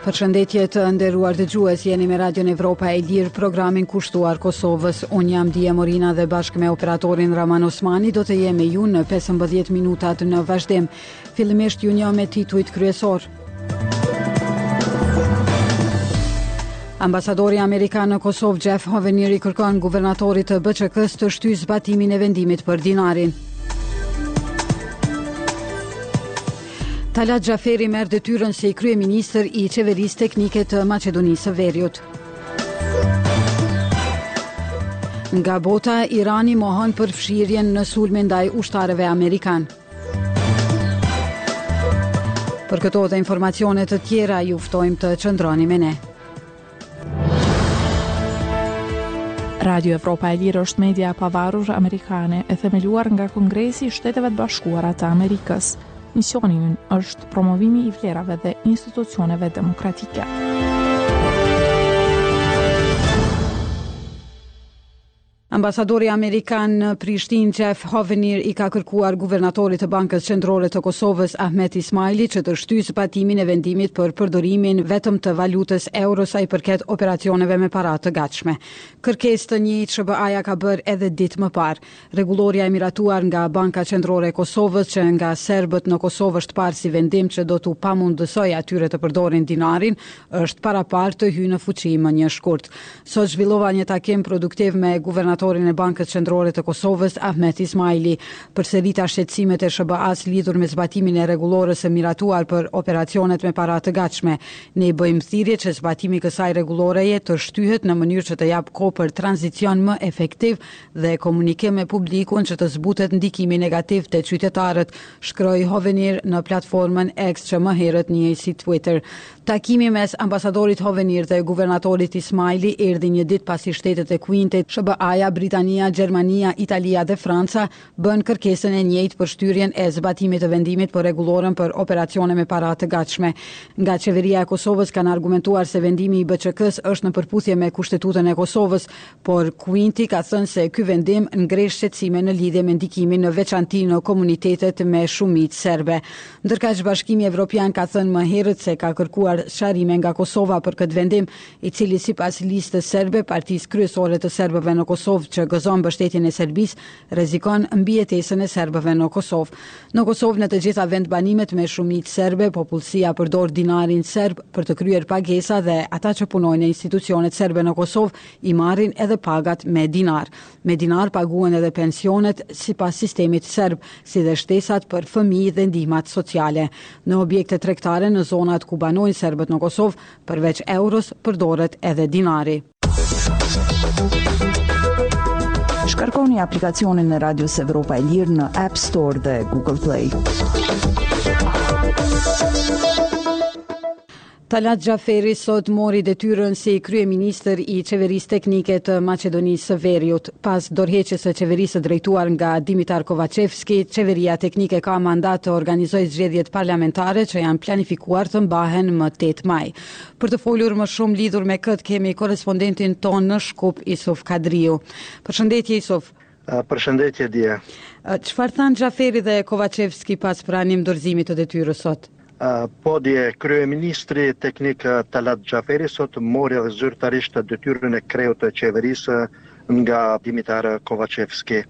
Përshëndetje të nderuar dëgjues, jeni me Radion Evropa e Lirë, programin kushtuar Kosovës. Unë jam Dije Morina dhe bashkë me operatorin Rrahman Osmani do të jemi me ju në 15 minutat në vazhdim. Fillimisht ju njoh me titujt kryesorë. Ambasadori amerikan në Kosovë Jeff Hovenieri i kërkon guvernatorit të BQK-së të shtyjë zbatimin e vendimit për dinarin. Talat Xhaferi merr detyrën si kryeministër i qeverisë teknike të Maqedonisë së Veriut. Nga bota, Irani mohon përfshirjen në sulme ndaj ushtarëve amerikanë. Për këto dhe informacione të tjera, ju ftojmë të qëndroni me ne. Radio Evropa e Lirë është media e pavarur amerikane e themeluar nga Kongresi i Shteteve të Bashkuara të Amerikës. Misioni ynë është promovimi i vlerave dhe institucioneve demokratike. Ambasadori amerikan në Prishtinë, Jeff Hovenier, i ka kërkuar guvernatorit të Bankës Qendrore të Kosovës, Ahmet Ismaili, që të shtyjë zbatimin e vendimit për përdorimin vetëm të valutës euro sa i përket operacioneve me para të gatshme. Kërkesë të njëjtë SHBA-ja ka bërë edhe ditë më parë. Rregullorja e miratuar nga Banka Qendrore e Kosovës, që nga serbët në Kosovë është parë si vendim që do t'u pamundësojë atyre të përdorin dinarin, është paraparë të hyjë në fuqi më një shkurt. Sot zhvillova një takim produktiv me guvernatorin e Bankës Qendrore të Kosovës, Ahmet Ismaili. Përsërita shqetësimet e SHBA-së lidhur me zbatimin e rregullores së miratuar për operacionet me para të gatshme. Ne bëjmë thirrje që zbatimi i kësaj rregulloreje të shtyhet në mënyrë që të japë kohë për tranzicion më efektiv dhe komunikim me publikun që të zbutet ndikimi negativ te qytetarët, shkroi Hovenier në platformën X që më herët njihej si Twitter. Takimi mes ambasadorit Hovenier dhe guvernatorit Ismaili erdhi një ditë pasi shtetet e Quintit, SHBA-ja, Britania, Gjermania, Italia dhe Franca, bënë kërkesën e njëjtë për shtyrjen e zbatimit të vendimit për rregulloren për operacione me para të gatshme. Nga Qeveria e Kosovës kanë argumentuar se vendimi i BQK-së është në përputhje me Kushtetutën e Kosovës, Por, Quinti ka thënë se ky vendim ngre shqetësime në lidhje me ndikimin në veçanti në komunitetet me shumicë serbe. Ndërkaq, Bashkimi Evropian ka thënë më herët se ka kërkuar sqarime nga Kosova për këtë vendim, i cili sipas Listës Serbe, partisë kryesore të serbëve në Kosovë që gëzon mbështetjen e Serbisë, rrezikon mbijetesën e serbëve në Kosovë. Në Kosovë, në të gjitha vendbanimet me shumicë serbe, popullsia përdor dinarin serb për të kryer pagesa dhe ata që punojnë në institucionet serbe në Kosovë I marrin edhe pagat me dinarë. Me dinarë paguhen edhe pensionet sipas sistemit serb, si dhe shtesat për fëmijë dhe ndihmat sociale. Në objektet tregtare në zonat ku banojnë serbët në Kosovë, përveç euros, përdoret edhe dinari. Shkarkoni aplikacionin e Radios Evropa e Lirë në App Store dhe Google Play. Talat Xhaferi sot mori detyrën si kryeministër i Qeverisë Teknike të Maqedonisë së Veriut. Pas dorëheqjes së qeverisë së drejtuar nga Dimitar Kovaçevski, qeveria teknike ka mandat të organizojë zgjedhjet parlamentare që janë planifikuar të mbahen më tetë maj. Për të folur më shumë lidhur me këtë kemi korrespondentin tonë në Shkup, Isuf Kadriu. Përshëndetje Isuf. Përshëndetje Dije. Çfarë thanë Xhaferi dhe Kovaçevski pas pranim-dorëzimit të detyrës sot? Po Dije, kryeministri teknik Talat Xhaferi sot mori edhe zyrtarisht detyrën e kreut të qeverisë nga Dimitar Kovaçevski.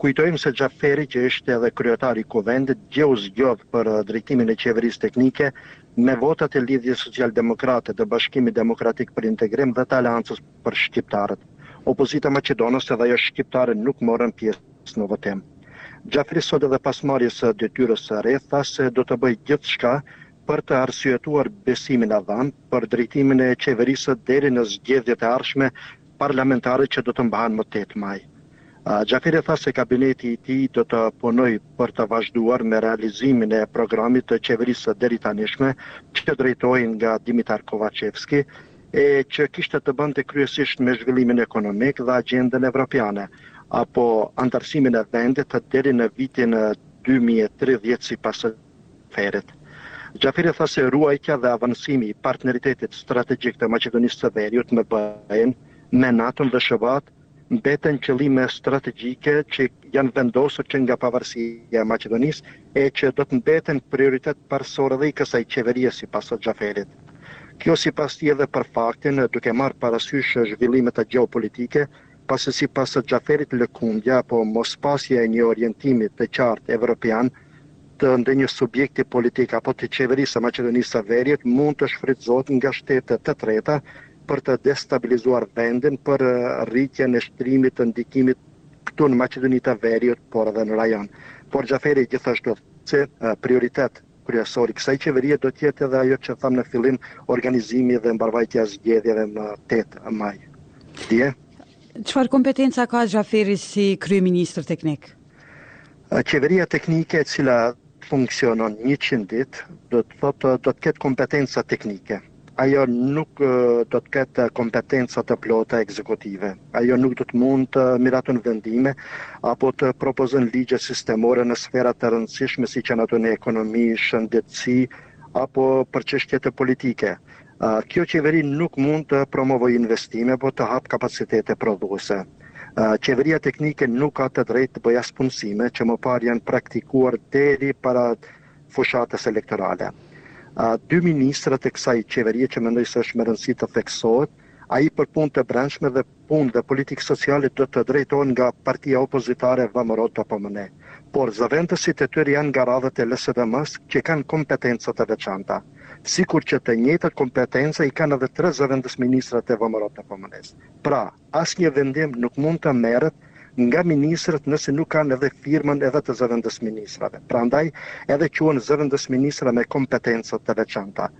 Kujtojmë se Xhaferi që ishte edhe kryetar i Kuvendit, dje u zgjodh për drejtimin e qeverisë teknike me votat e Lidhjes Socialdemokrate, të Bashkimit Demokratik për Integrim dhe të Aleancës për shqiptarët. Opozita maqedonase edhe ajo shqiptare nuk morën pjesë në votim. Xhaferi sot edhe pas marrjes së detyrës së re tha se do të bëjë gjithçka për të arsyetuar besimin e dhënë për drejtimin e qeverisë deri në zgjedhjet e ardhshme parlamentare që do të mbahen më tetë maj. Xhaferi tha se kabineti i tij do të punojë për të vazhduar me realizimin e programit të qeverisë së deritanishme që drejtohej nga Dimitar Kovaçevski, e që kishte të bënte kryesisht me zhvillimin ekonomik dhe agjendën evropiane, apo anëtarësimin e vendit deri në vitin dy mijë e tridhjetë sipas Xhaferit. Xhaferi tha se ruajtja dhe avansimi i partneritetit strategjik të Maqedonisë së Veriut me BE-në, me NATO-n dhe SHBA-të, mbeten qëllime strategjike që janë vendosur që nga pavarësia e Maqedonisë e që do të mbeten prioritet parësor edhe i kësaj qeverie sipas Xhaferit. Kjo sipas tij edhe për faktin duke marrë parasysh zhvillimet gjeopolitike, pasi sipas Xhaferit lëkundja apo mospasja e një orientimi të qartë evropian të ndonjë subjekti politik apo të qeverisë së Maqedonisë së Veriut mund të shfrytëzohet nga shtete të treta për të destabilizuar vendin për rritjen e shtrimit të ndikimit këtu në Maqedoni të Veriut, por edhe në rajon. Por Xhaferi gjithashtu si prioritet kryesor i kësaj qeverie do të jetë edhe ajo që thamë në fillim, organizimi dhe mbarëvajtja e zgjedhjeve më 8 maj. Dije? Çfarë kompetenca ka Xhaferi si kryeministër teknik? Qeveria teknike e cila funksionon 100 ditë, do të thotë do të ketë kompetenca teknike. Ajo nuk do të ketë kompetenca të plota ekzekutive. Ajo nuk do të mund të miraton vendime apo të propozon ligje sistemore në sfera të rëndësishme siç janë ato në ekonomi, shëndetësi apo për çështjet politike. Kjo qeveri nuk mund të promovojë investime apo të hapë kapacitete prodhuese. Qeveria teknike nuk ka të drejtë të bëjë as punësime që më parë janë praktikuar deri para fushatës elektorale. Dy ministrat e kësaj qeverie që mendoj se është me rëndësi të theksohet, ai për punë të brendshme dhe punë dhe politikë sociale do të drejtohen nga partia opozitare VMRO-DPMNE. Por zëvendësit e tyre janë nga radhët e LSDM-s që kanë kompetenca të veçanta. Sikur që të njëjtat kompetenca i kanë edhe tre zëvendës ministrat e VMRO-DPMNE-së. Pra, Asnjë vendim nuk mund të merret nga ministrat nëse nuk kanë edhe firmën edhe të zëvendësministrave. Prandaj edhe quhen zëvendësministra me kompetenca të veçanta.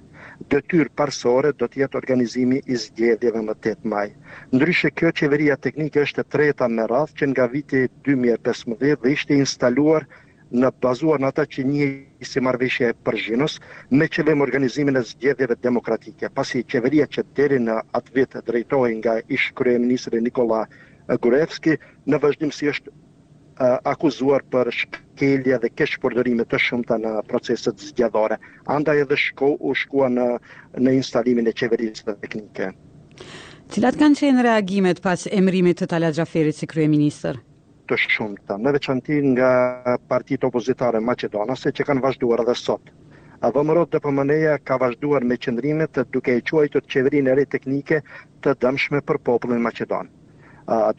Detyrë parësore do të jetë organizimi i zgjedhjeve më tetë maj. Ndryshe kjo qeveria teknike është e treta me radhë që nga viti dy mijë e pesëmbëdhjetë dhe ishte instaluar në bazuar në atë që njihej si marrëveshja e Përzhinos, me qëllim organizimin e zgjedhjeve demokratike, pasi qeveria që deri në atë vit drejtohej nga ish-kryeministri Nikolla Gruevski, në vazhdimësi është akuzuar për shkelje dhe keqpërdorime të shumta në proceset zgjedhore. Andaj edhe shko u shkua në në instalimin e qeverisë teknike. Cilat kanë qenë reagimet pas emërimit të Talat Xhaferit si kryeministër? të shumta, në veçanti nga partitë opozitare maqedonase që kanë vazhduar edhe sot. VMRO-DPMNE-ja ka vazhduar me qëndrimet duke e quajtur qeverinë e re teknike të dëmshme për popullin maqedon.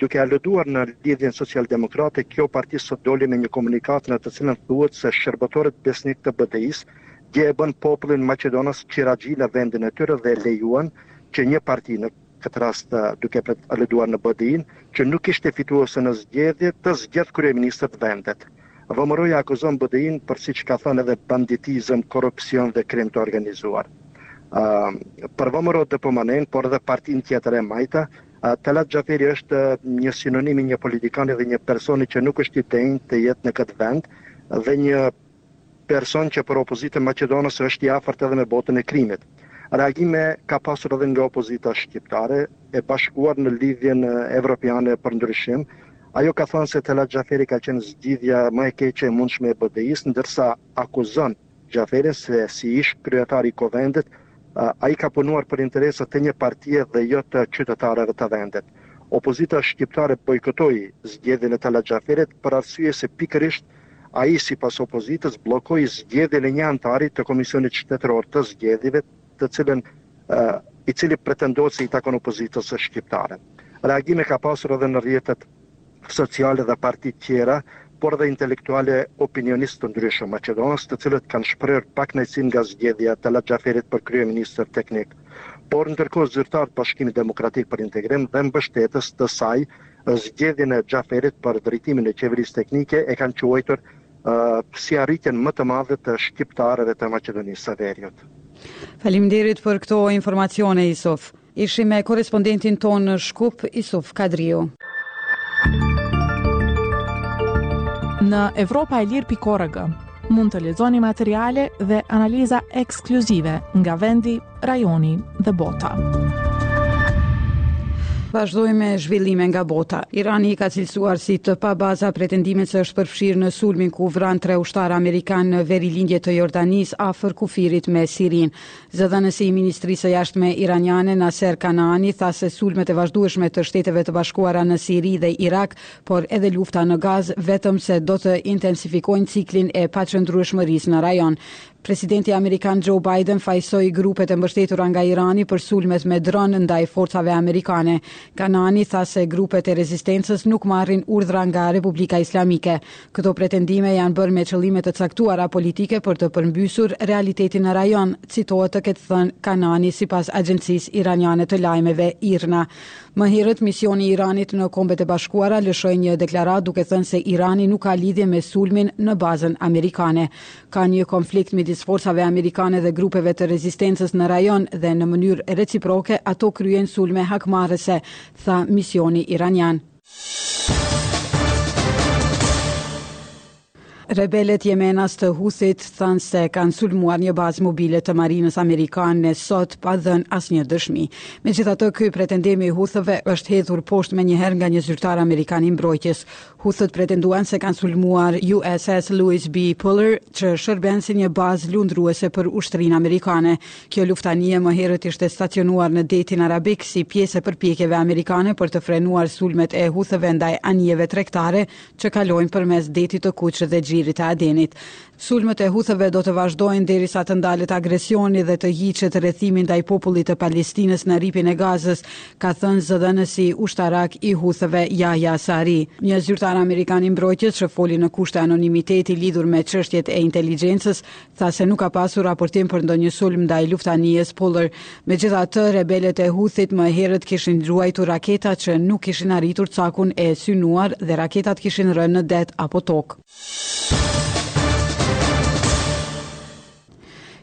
Duke aluduar në Lidhjen Socialdemokrate, kjo parti sot doli me një komunikatë në të cilën thuhet se shërbëtorët besnikë të BDI-së dje e bënë popullin maqedonas qiraxhi në vendin e tyre dhe lejuan që një parti në këtë rast duke aluduar në BDI-në, që nuk ishte fituese në zgjedhje, të zgjedhë kryeministër të vendit. VMRO-ja akuzon BDI-në për siç ka thënë edhe banditizëm, korrupsion dhe krim të organizuar. Për VMRO-DPMNE-në, por edhe partinë tjetër e majta, Talat Xhaferi është një sinonim i një politikani dhe një personi që nuk është i denjë të jetë në këtë vend dhe një Person që për opozitën maqedonase është i afërt edhe me botën e krimit. Reagime ka pasur edhe nga opozita shqiptare, e bashkuar në Lidhjen Evropiane për Ndryshim. Ajo ka thënë se Talat Xhaferi ka qenë zgjidhja më e keqe e mundshme e BDI-së, ndërsa akuzon Xhaferin se si ish-kryetar i Kuvendit, ai ka punuar për interesat e një partie dhe jo të qytetarëve të vendit. Opozita shqiptare bojkotoi zgjedhjen e Talat Xhaferit për arsye se pikërisht Ai, sipas opozitës, bllokoi zgjedhjen e një anëtari të Komisionit Shtetëror të Zgjedhjeve, të cilën i cili pretendohet se i takon opozitës shqiptare. Reagime ka pasur edhe në rrjetet sociale dhe partitë tjera, por edhe intelektualë e opinionistë të ndryshëm maqedonas, të cilët kanë shprehur pakënaqësinë nga zgjedhja e Talat Xhaferit për kryeministër teknik. Por ndërkohë zyrtarë të Bashkimit Demokratik për Integrim dhe mbështetës të saj Zgjedhjen e Xhaferit për drejtimin e Qeverisë Teknike e kanë quajtur si arritjen më të madhe të shqiptarëve të Maqedonisë së Veriut. Faleminderit për këto informacione, Isuf. Ishim me korrespondentin tonë në Shkup, Isuf Kadriu. Në evropaelire.org Mund të lexoni materiale dhe analiza ekskluzive nga vendi, rajoni dhe bota. Vazhdojmë me zhvillime nga bota. Irani i ka cilësuar si të pabaza pretendimet se është përfshirë në sulmin ku u vranë tre ushtarë amerikanë në verilindje të Jordanisë afër kufirit me Sirinë. Zëdhënësi i Ministrisë së Jashtme iraniane Nasser Kanaani tha se sulmet e vazhdueshme të Shteteve të Bashkuara në Siri dhe Irak por edhe lufta në Gazë vetëm se do të intensifikojnë ciklin e paqëndrueshmërisë në rajon. Presidenti amerikan Joe Biden fajësoi grupet e mbështetura nga Irani për sulmet me dronë ndaj forcave amerikane. Kanaani tha se grupet e rezistencës nuk marrin urdhra nga Republika Islamike. Këto pretendime janë bërë me qëllime të caktuara politike për të përmbysur realitetin në rajon, citohet të ketë thënë Kanaani sipas agjencisë iraniane të lajmeve IRNA. Më herët, misioni i Iranit në Kombet e Bashkuara lëshoi një deklaratë duke thënë se Irani nuk ka lidhje me sulmin në bazën amerikane. Ka një konflikt midis forcave amerikane dhe grupeve të rezistencës në rajon dhe në mënyrë reciproke ato kryejnë sulme hakmarrëse, tha misioni iranian. Rebelët jemenas të Houthit thanë se kanë sulmuar një bazë mobile të marinës amerikane sot pa dhënë asnjë dëshmi. Megjithatë, ky pretendim i Houthëve është hedhur poshtë menjëherë nga një zyrtar amerikan i mbrojtjes. Houthët pretenduan se kanë sulmuar USS Lewis B. Puller, që shërben si një bazë lundruese për ushtrinë amerikane. Kjo luftanije më herët ishte stacionuar në Detin Arabik si pjesë e përpjekjeve amerikane për të frenuar sulmet e Houthëve ndaj anijeve tregtare që kalojnë përmes Detit të Kuq dhe Gjirit të Adenit. Sulmet e huthëve do të vazhdojnë derisa të ndalet agresioni dhe të hiqet rrethimi ndaj popullit të Palestinës në Rripin e Gazës, ka thënë zëdhënësi ushtarak i huthëve Yahya Sari. Një zyrtar amerikan i mbrojtjes që foli në kushte anonimiteti lidhur me çështjet e inteligjencës, tha se nuk ka pasur raportim për ndonjë sulm ndaj luftanijes Pulër. Megjithatë, rebelët e Huthit më herët kishin luajtur raketa që nuk kishin arritur cakun e synuar dhe raketat kishin rënë në det apo tokë.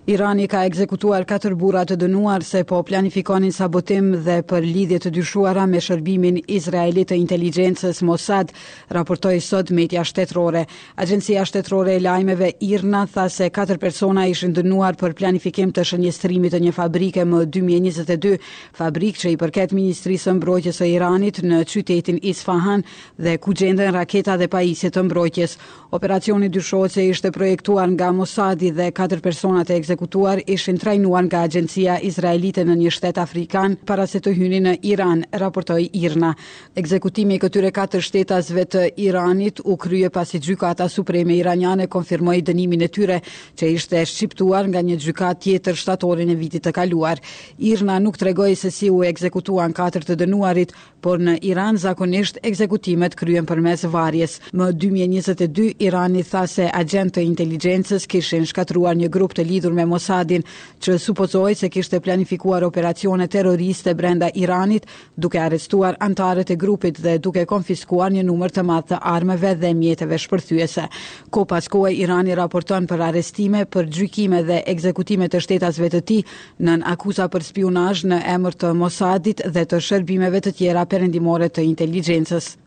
Irani ka ekzekutuar katër burra të dënuar se po planifikonin sabotim dhe për lidhje të dyshuara me shërbimin izraelit të inteligjencës Mossad, raportoi sot media shtetërore. Agjencia Shtetërore e Lajmeve, IRNA, tha se katër persona ishin dënuar për planifikim të shënjestrimit të një fabrike më dy mijë e njëzet e dy, fabrikë që i përket Ministrisë së Mbrojtjes së Iranit në qytetin Isfahan dhe ku gjenden raketa dhe pajisje të mbrojtjes. Operacioni dyshohet se ishte projektuar nga Mossadi dhe katër personat e ekzekutuar ishin trajnuar nga agjencia izraelite në një shtet afrikan para se të hynin në Iran, raportoi IRNA. Ekzekutimi i këtyre katër shtetasve të Iranit u krye pasi Gjykata Supreme iraniane konfirmoi dënimin e tyre, që ishte shqiptuar nga një gjykatë tjetër shtatorin e vitit të kaluar. IRNA nuk tregoi se si u ekzekutuan katër të dënuarit, por në Iran zakonisht ekzekutimet kryhen përmes varjes. Më dy mijë e njëzet e dy, Irani tha se agjentë të inteligjencës kishin shkatërruar një grup të lidhur me Mossadin, që supozohej se kishte planifikuar operacione terroriste brenda Iranit duke arrestuar anëtarët e grupit dhe duke konfiskuar një numër të madh të armëve dhe mjeteve shpërthyese. Kohë pas kohe Irani raporton për arrestime, për gjykime dhe ekzekutime të shtetasve të tij nën akuza për spiunazh në emër të Mossadit dhe të shërbimeve të tjera perëndimore të inteligjencës.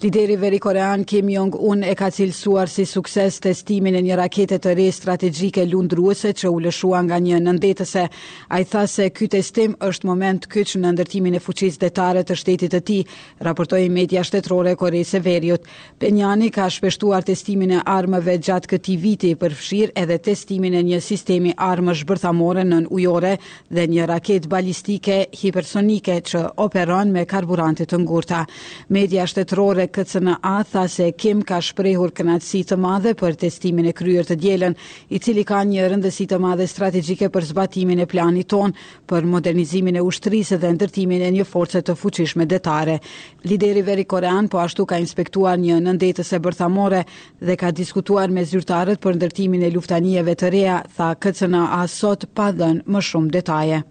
Lideri verikorean Kim Jong-un e ka cilësuar si sukses testimin e një rakete të re strategjike lundruese që u lëshua nga një nëndetëse. Ai tha se ky testim është moment kyç në ndërtimin e fuqisë detare të shtetit të tij, raportoi media shtetërore e Koresë së Veriut. Pheniani ka shpeshtuar testimin e armëve gjatë këtij viti, përfshirë edhe testimin e një sistemi armësh bërthamore nënujore dhe një raketë balistike hipersonike që operon me karburante të ngurta. Media shtetërore KCNA tha se Kim ka shprehur kënaqësi të madhe për testimin e kryer të dielën, i cili ka një rëndësi të madhe strategjike për zbatimin e planit tonë për modernizimin e ushtrisë dhe ndërtimin e një force të fuqishme detare. Lideri verikorean po ashtu ka inspektuar një nëndetëse bërthamore dhe ka diskutuar me zyrtarët për ndërtimin e luftanijeve të reja, tha KCNA sot pa dhënë më shumë detaje.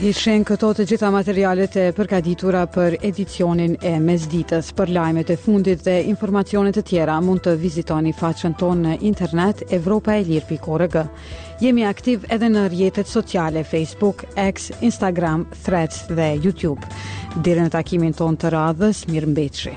Ishen këto të gjitha materialet e përgatitura për edicionin e mesditës. Për lajmet e fundit dhe informacione të tjera mund të vizitoni faqen tonë në internet evropaelire.org. Jemi aktiv edhe në rrjetet sociale Facebook, X, Instagram, Threads dhe YouTube. Deri në takimin tonë të radhës, mirë mbetshi.